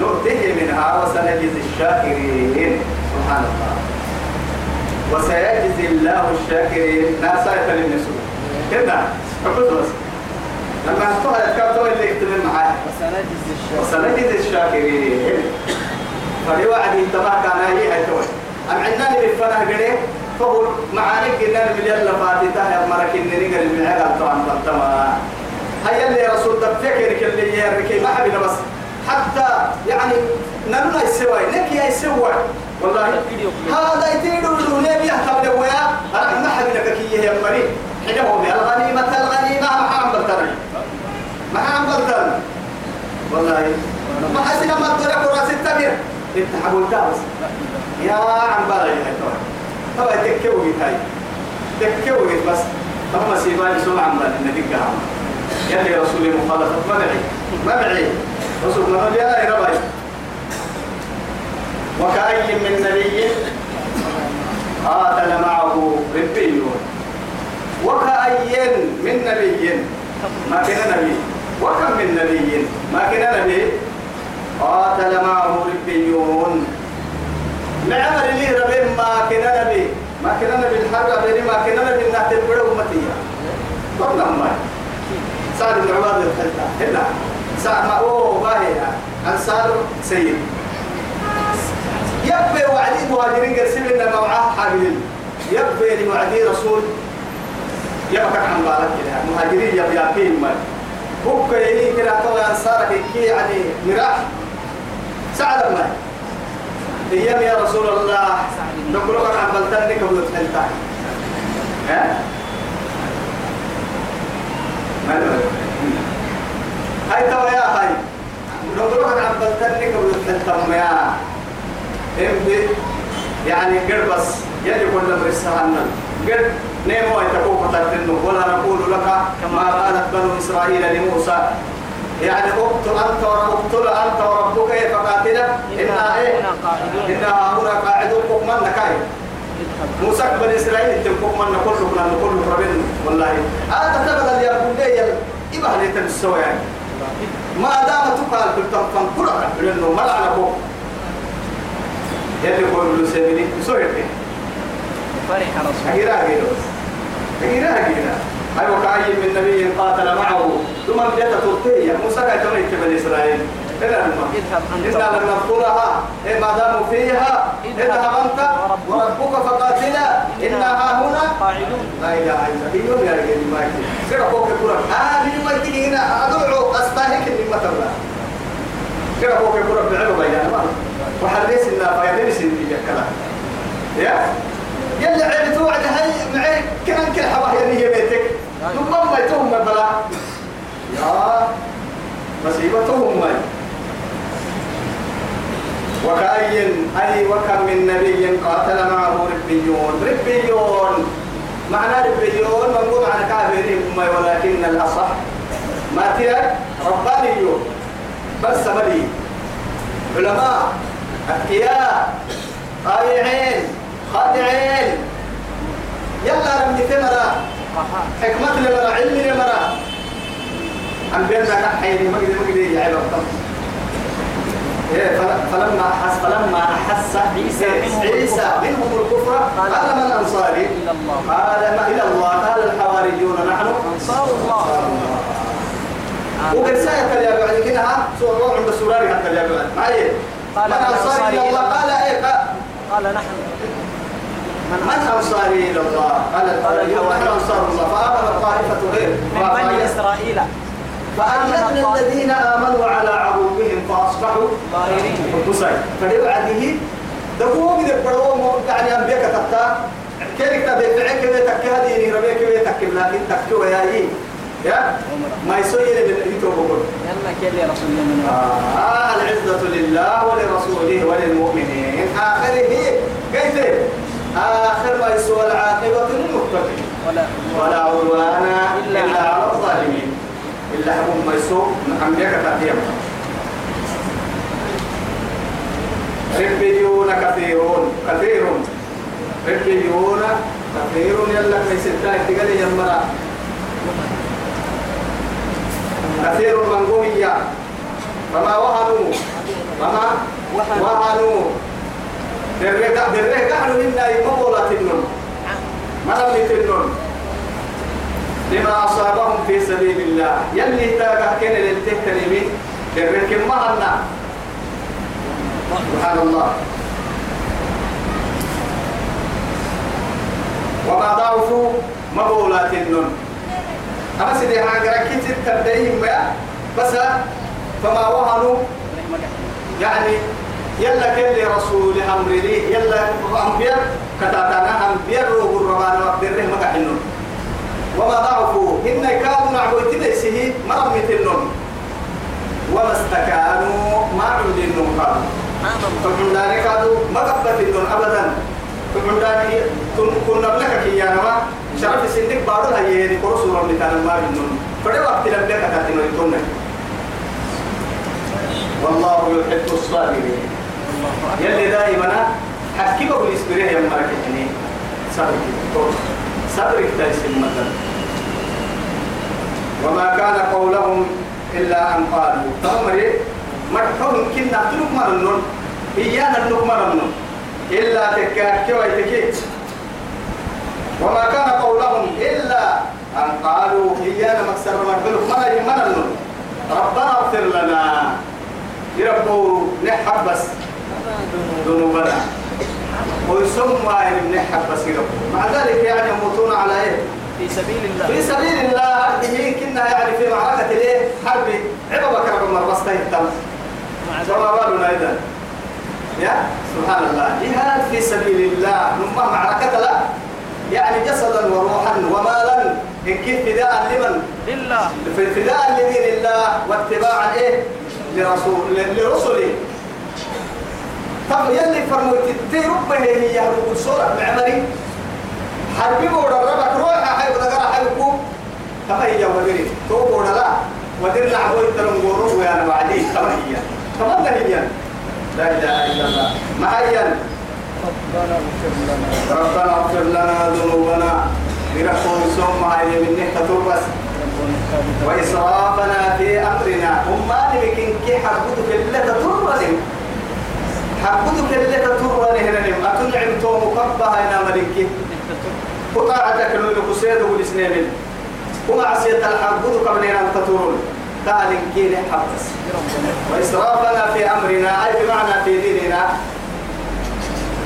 نؤته منها وسنجزي الشاكرين. سبحان الله. وسيجزي الله الشاكرين. ناسا يتلمسوا كده. أقول بس. لما أحطها الكابتن اللي يكتب معايا. وسنجزي الشاكرين. فلوعد انتبه كان هي هاي توي أم عندنا بالفنه قرية؟ فهو معانك إننا من يلا فاتتها يا مرك إنني قال من عقل طبعا طبعا هيا اللي رسول دفكر كل يركي ما حبينا بس. حتى يعني نمنا يسوي لك يا يسوي والله هذا يتيدوا الدنيا بيحتم لويا أنا ما حبينا كي يا مري حين هو الغنيمة الغنيمة ما حام بلتني. ما حام بلتني. والله ما حسنا ما تدرك راس التبير. إنت حقولتها بس يا عم بالي هاي طبعا. تكوي هاي. تكوي بس. طبعا سيباني سوى عم بالي النبي يلي رسول مخالفة. ما معي ما معي رسول الله يا ربي وكأي من نبي قاتل معه ربيون وكأي من نبي ما كان نبي وكم من نبي ما كان نبي قاتل معه ربيون نعمل لي ربي ما كان نبي ما كان نبي الحرب بيني ما كان نبي النهت البلو أمتية والله ما سعد بن عباد الخلطة هلا ما أوه باهي. أنصار سيد. يبقى وعدي مهاجرين قرسل لنا معاه حاملين. يبقى لوعدي رسول. يبقى عن بالك كده. مهاجرين يبقى يقين ما بكى يلي كده طبعا أنصارك كي يعني مراح. سعد ما إيام يا رسول الله. نقول لك عن بلتانك قبل تنتهي ها؟ ما. هاي توا يا هاي. لك عن بلتانك قبل تنتهي يا. امدي يعني قر بس يلي كل أمر السهنن قر نيمو يتكون فتنه ولا نقول لك كما قالت بنو إسرائيل لموسى. يعني أقتل أنت اقتل أنت وربك إيه فقاتلا أنا إيه؟ إنها هنا قاعدون. من كاي موسى بني إسرائيل تلقوك من كل من كل ربنا. والله. هذا تبغى اللي يقول لي إبه لي تنسوا يعني. ما دام تقال في التنفن كل لأنه ما لعنة بو يلي يقول له سيدي سوي كده فرح رسول أجيرا أجيرا أجيرا أجيرا أيوة كأي من نبي قاتل معه. ثم جاءت تلقيه. موسى يتمنى بني إسرائيل. اذهب أنت. إنا لم نذكرها ما داموا فيها اذهب أنت وربك فقاتلا. إنها هنا. قاعدون لا إله إلا الله. يا رجال ما يكفي فوق الكرة. آه لما تيجي هنا. أدعو أستاهك اللي ما تبغى فوق الكرة. بعلو بيان ما وحريس النا فايدين سنتي كلام يا؟ يلا عيب توعد. هاي معي؟ كمان كل حواه هي بيتك ثم ما يتهم بلا يا مصيبتهم ما وكأي أي وكم من نبي قاتل معه ربيون. ربيون. معنى ربيون منقوم على كافرين ولكن الأصح ما تلك ربانيون. بس ملي علماء أذكياء طائعين خادعين. يلا رمي قها حكمة لمرة علم لمرة. أنبياء نحيني مجد مجد يا فل- فلما أحس فلما أحس عيسى عيسى. منهم الكفر قال من أنصاري؟ قال ما إلى الله. قال الحواريون نحن. أنصار الله. وقد سايت يا بعد كده ها؟ سورة الله عند سوراري حتى يا بعد معي قال من أنصاري إلى الله؟ قال إيه؟ قال نحن. من أنصاري إلى الله؟ قال الحواريون. نحن أنصار الله. فآمن طائفة غير. من بني إسرائيل. فأيدنا الذين آمنوا على عروبهم فأصبحوا ظاهرين. فليبعده دقوق قد بدو يعني أنبياء كتبتا. كيف تبي فعل كيف تكي هذه ربيع كيف تكي لكن تكي يا إيه؟ يا؟ ما يسوي من يتوب بقول يلا كيل يا رسول الله؟ من آه العزة لله ولرسوله وللمؤمنين. آخره كيف؟ آخر ما يسوى العاقبة للمتقين. ولا عدوان إلا إلا هم يسوء أنبياء كتبتا ربيون كثيرون. كثير ربيون كثير يلا في ستة تقال يمرا كثير من قوية. فما وهنوا. فما وهنوا. درجة درجة قالوا إنا يمولا تنون. ما لم يتنون. لما أصابهم في سبيل الله. يلي تاقه كان للتهتنمي درجة ما هنا سبحان الله. وما ضعفوا مبولات النون. أما سيدي تبدأيهم يا بس فما وهنوا. يعني يلا كل رسول أمر لي. يلا أنبياء كتاتنا أنبياء روح الرمان وقدره مكحنون وما ضعفوا. إن كانوا نعبد تلسه مرمت النون وما استكانوا ما عمل النون قالوا. فقلنا قالوا ما قبت النون أبدا. فقلنا كنا لك كي يا نما شرف سنك بارو هي هي كورو سورة مثال ما النون فده وقت لم لك تاتينو يتونك والله يحب الصابرين. يلي دائما حكي بقول اسبريه يا مرك يعني صبرك مثلا وما كان قولهم إلا أن قالوا. تمري مرحوم كنا تلوك مرنون إيانا تلوك مرنون إلا تكاكي ويتكيت وما كان قولهم إلا أن قالوا. إيانا مكسر مرحوم. مرنون ربنا اغفر لنا. يربوا نحب بس ذنوبنا. ويسمى ان نحب بس يربوا مع ذلك يعني يموتون على إيه؟ في سبيل الله. في سبيل الله يمكننا يعني في معركة الايه؟ حرب عبا بكر بن مربس تهتم وما بالنا إذا. يا؟ سبحان الله. جهاد في سبيل الله. نما معركة لا. يعني جسدا وروحا ومالا. إن كنت فداء لمن؟ لله. فداء لدين الله واتباعا إيه؟ لرسول لرسله. طب يلي فرموت تي ربه هي يهرب الصورة بعمري حربي بورا ربك روح حي بدقرا حيكو كما هي ودري تو بورا لا. ودر لعبو يترم غورو ويانا بعدي كما هي هي لا إله إلا الله. ما هي ربنا اغفر لنا. ربنا اغفر لنا ذنوبنا. برحمة ثم هاي من نحكة تربس وإسرافنا في أمرنا. وما نبكين كي حبودك اللي تطرني حبودك اللي تطرني هنا نم أتنعم تو مكبها هنا ملكي. وقاعدك لو يقصيد والسنين وما عسيت الحبودك من هنا تطرون قال كي حبس. وإسرافنا في أمرنا أي بمعنى في ديننا.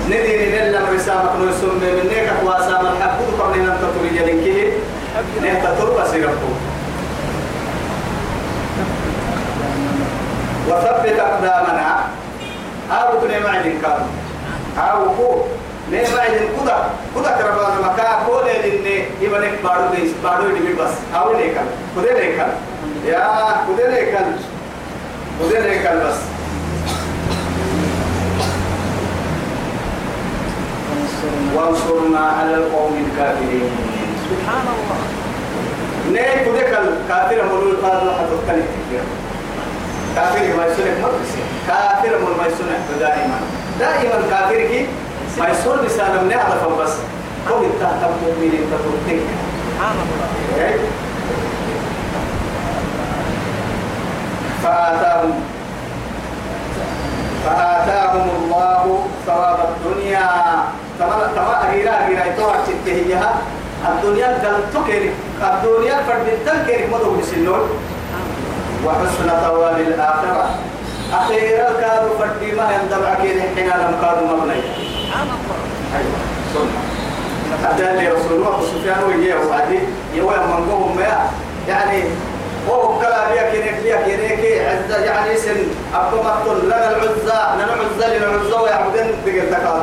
ندير نلم رسامك نسم من نيك واسام الحبودك من هنا تطرون يلكي نهتا تربة سيرفو وثبت أقدامنا. أو كنا معدن كان أو كو ne معدن كذا كذا كربان مكا كل اللي يبنك بارو ديس بارو دي بس أو نيكال كذا نيكال يا كذا نيكال كذا نيكال بس وانصرنا على القوم الكافرين سبحان الله نيك كذا الكافر مولود قال حتى تكلم كافر ما يسنك مركز كافر ما يسنك دائما. دائما كافر كي ما يسون لسان من هذا بس. كم التهتم مؤمنين الله فآتاهم فآتاهم الله ثواب الدنيا. تما تما أغيرا أغيرا يتوها تتهيها الدنيا قال تكيري الدنيا فردتن كيري مدو بسنون. وحسن ثواب الآخرة. أخيرا كادوا فردي ما يندبع كيري حين لم كادوا مبني. أيوة اللي رسول الله سفيان ويجيه وعدي يوم ما يعني وهو كلا بيا كينيك بيا كينيك عزة يعني سن أبو مقتل لنا العزة لنا العزة لنا العزة ويعبدن بقل تكاد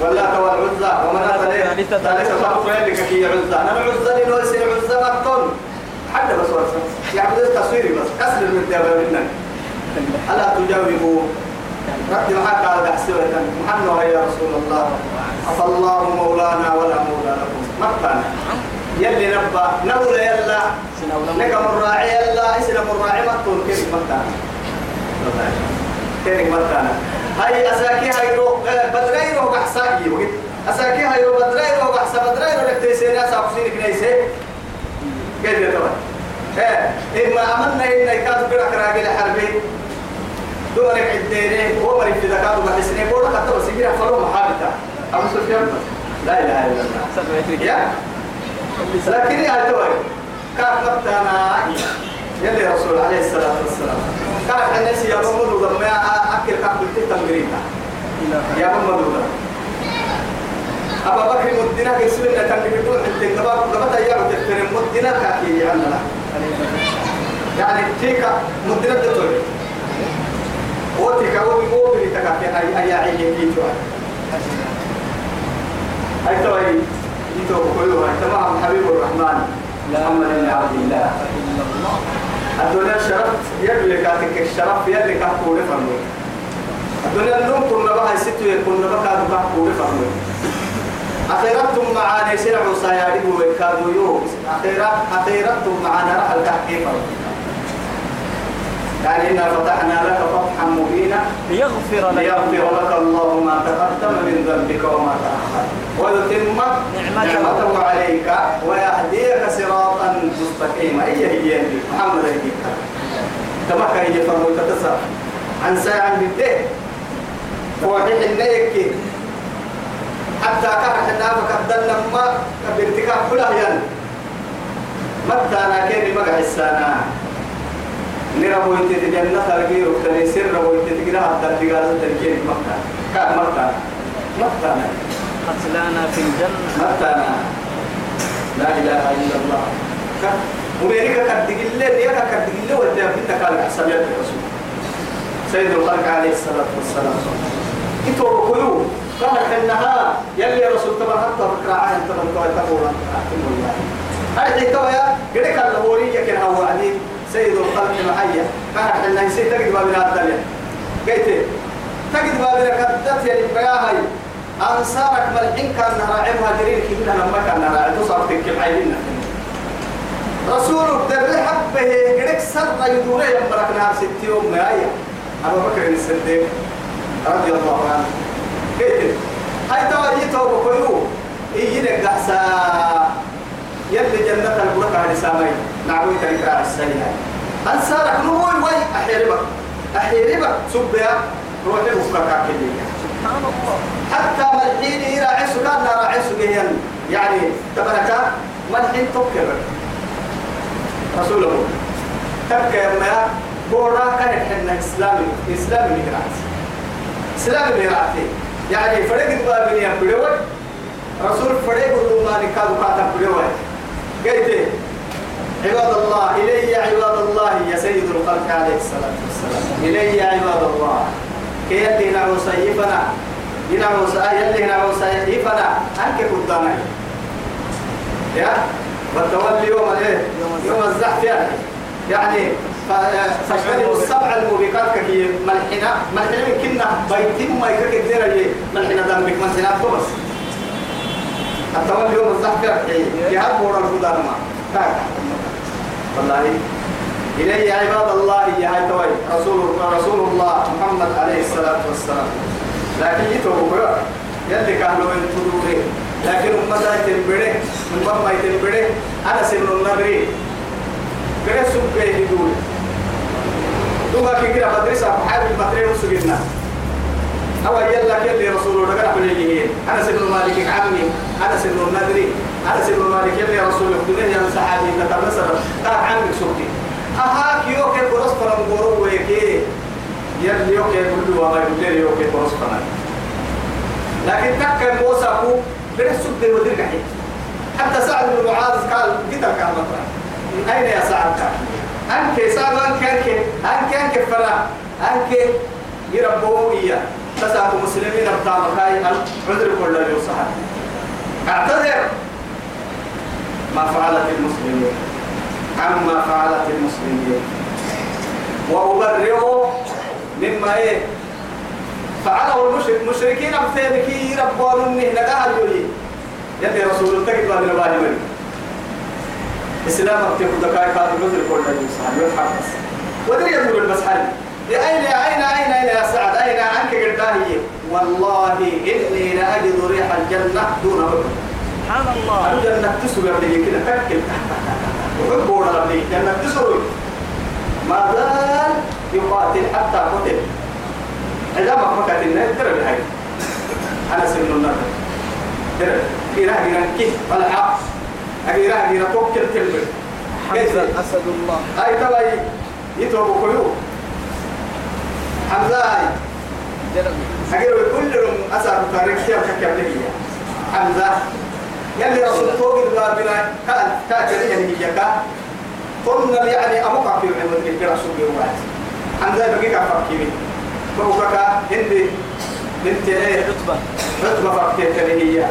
ولا توا العزة ومن ليه ثالثة فرق لك كي عزة. لنا العزة لنا سن عزة حتى بس ورسا يعبدن تصويري بس. كسر من تابع منك ألا تجاوبوا. رد معك على دحسوة محمد يا رسول الله. عفى الله مولانا ولا مولى لكم مكانا يلي نبأ. نولى يلا. لك مراعي يلا. اسنا مراعي مكتون كيف مكانا كيف مكانا هاي أساكي هاي رو بدري رو بحساكي وقت أساكي هاي رو بدري رو بحسا بدري رو لك تيسير أسا حسين كنيسي. يتوى إيه إما أمنا إن يكاد برك راجل حربي. دورك عديني ومر في ذكاء وبحسني بقول لك تبى سجينا فلو محابتا أبو سفيان. لا إله إلا الله. يا. لكن يا توي كان مبتنا يلي رسول عليه الصلاة والسلام. كان الناس يا محمد لما أكل كأكل تتمرينا يا محمد أبا بكر مدينة كسبنا كان بيقول حتى نبى نبى تيار تفرم مدينة كاكي يعني يعني تيكا مدينة تطول وتيكا وبي وبي تكاكي أي أي أي كيتوا أي توي يتو كله تمام حبيب الرحمن محمد بن عبد الله. الدنيا الشرف يلي كاتك الشرف يلي كاتكو لفرمو الدنيا النوم كنا بها ستو يكون بها كاتكو لفرمو أخيرتم معانا سرعوا سياريه ويكادوا يوم. أخيرات أخيرتم معانا رحل كيف يعني إنا فتحنا لك فتحا مبينا ليغفر لك. ليغفر لك الله ما تقدم من ذنبك وما تأخر. ويتم نعمته. عليك ويهديك صراطا مستقيما. أي هي؟ محمد هيك تمكن هي فرمو تتصرف عن ساعة من وحيح النيك حتى كان حنا فكدنا ما بارتكاب كلها ين متى أنا كيني مقع السنة نرى يتي جنة الغير وكتني سر ويتي تقرا حتى تقرا تركين مكة كان. مكة مكة قتلانا في الجنة. مكة لا إله إلا الله. وبينك قد تقول لي يا قد تقول لي وانت انت قال حسب يد الرسول. سيد الخلق عليه الصلاة والسلام. أنتوا بقولوا قال إنها يلي رسول تبع حتى بكرة عين تقول الله هاي توا يا قدك الهوري يمكن هو عدي سيد الخلق محيا قال إنها يصير تجد باب الدنيا قلت تجد باب الكدت يا بياهي أنصارك ملحين كان راعي مهاجرين كنا لما كان راعي. تصرف كيف عايزين رسول الدر حبه قدك سر يدور يمبرك نهار ست يوم ما آية أبو بكر الصديق رضي الله عنه. كيف هاي توا يتوا بقولوا إيجينك دحسا يلي جنة البركة على سامي نعوي تنكرا السريع أنصارك نموي وي؟ أحيربك. أحيربك. سبيا. روحي بفكك كلية سبحان الله حتى ملحين يراعي سكان لا راعي سكيان يعني تبركا ملحين تبكر رسوله تبكر ما بورا كان حنا إسلامي. إسلامي ميراث. إسلامي ميراثي. يعني فرق بابني أبدوي رسول فرق ما نكادو كاتا أبدوي قلت عباد الله إلي عباد الله يا سيد الخلق عليه الصلاة والسلام. إلي عباد الله كي يلي نعو سيفنا ينعو يلي نعو سيفنا أنك قدامي. يا والتولي يوم الايه يوم الزحف يعني. يعني فاجتنبوا السبع الموبقات كي ملحنا ملحنا من كنا بيتم ما يكرك الدير ملحنا ذنبك ملحنا بس. التولي يوم يعني جهاد بورا الهدى ما. والله. إلي عباد الله يا هاي توي. رسول رسول الله محمد عليه الصلاة والسلام. لكن يتوبوا يلي كانوا ينتظروا لكن أمتا يتنبره من بابا يتنبره أنا سن النبري كده سبقه يدول دوها كي كده مدرسة حابب المدرسة وسجلنا أو يلا كل رسول الله؟ قال بليهين أنا سن مالك عمي. أنا سن النبري أنا سن مالك يلي رسول الله. يا صحابي تتمسر قال عمي سبتي أها كيو كي برس فرم غورو ويكي؟ يلي يوكي كل وما يقول يوكي برس فرم لكن تكن موسى كو بنفس سبته ودير كحيل حتى سعد بن معاذ قال قتل كان مطرح. أين يا سعد؟ كان أنك سعد أنك أنك أنك أنك فرا أنك يربوه إياه. تسعة مسلمين أبطال مكاي عذر كل يوم صحاب اعتذر. ما فعلت المسلمين. عما فعلت المسلمين. وأبرئه مما إيه؟ فعله المشرك مشركين أبتدكي ربون منه نقاها الجولي يلي رسول الله من الله من إسلام أبتك دكاي قال الرجل كل يوم صحابي يتحبس ودري يقول المسحل أين أين أين أين يا سعد؟ أين عنك قرداهي والله إني لأجد ريح الجنة دون وجه سبحان الله. الجنة تسوي قبل كده تكل. وحبوا ربي. جنة تسروي ما زال يقاتل حتى قتل. عندما فكت النار ترى بهاي أنا سن النار ترى. إلى هنا كيف؟ الحق أجيرا أجيرا توكل كلمة. حمزة أسد الله. هاي تلاي يتوبوا كيو حمزة جربي أجيرا كلهم أسر تاريخ كيف كيف حمزة. يلي رسول توقي بنا كان كاكل يعني هي كا. قلنا يعني أمك في العمد اللي رسول الله حمزة بقي كفر كيمي فوقك هندي. بنت إيه؟ رتبة رتبة فكيت هي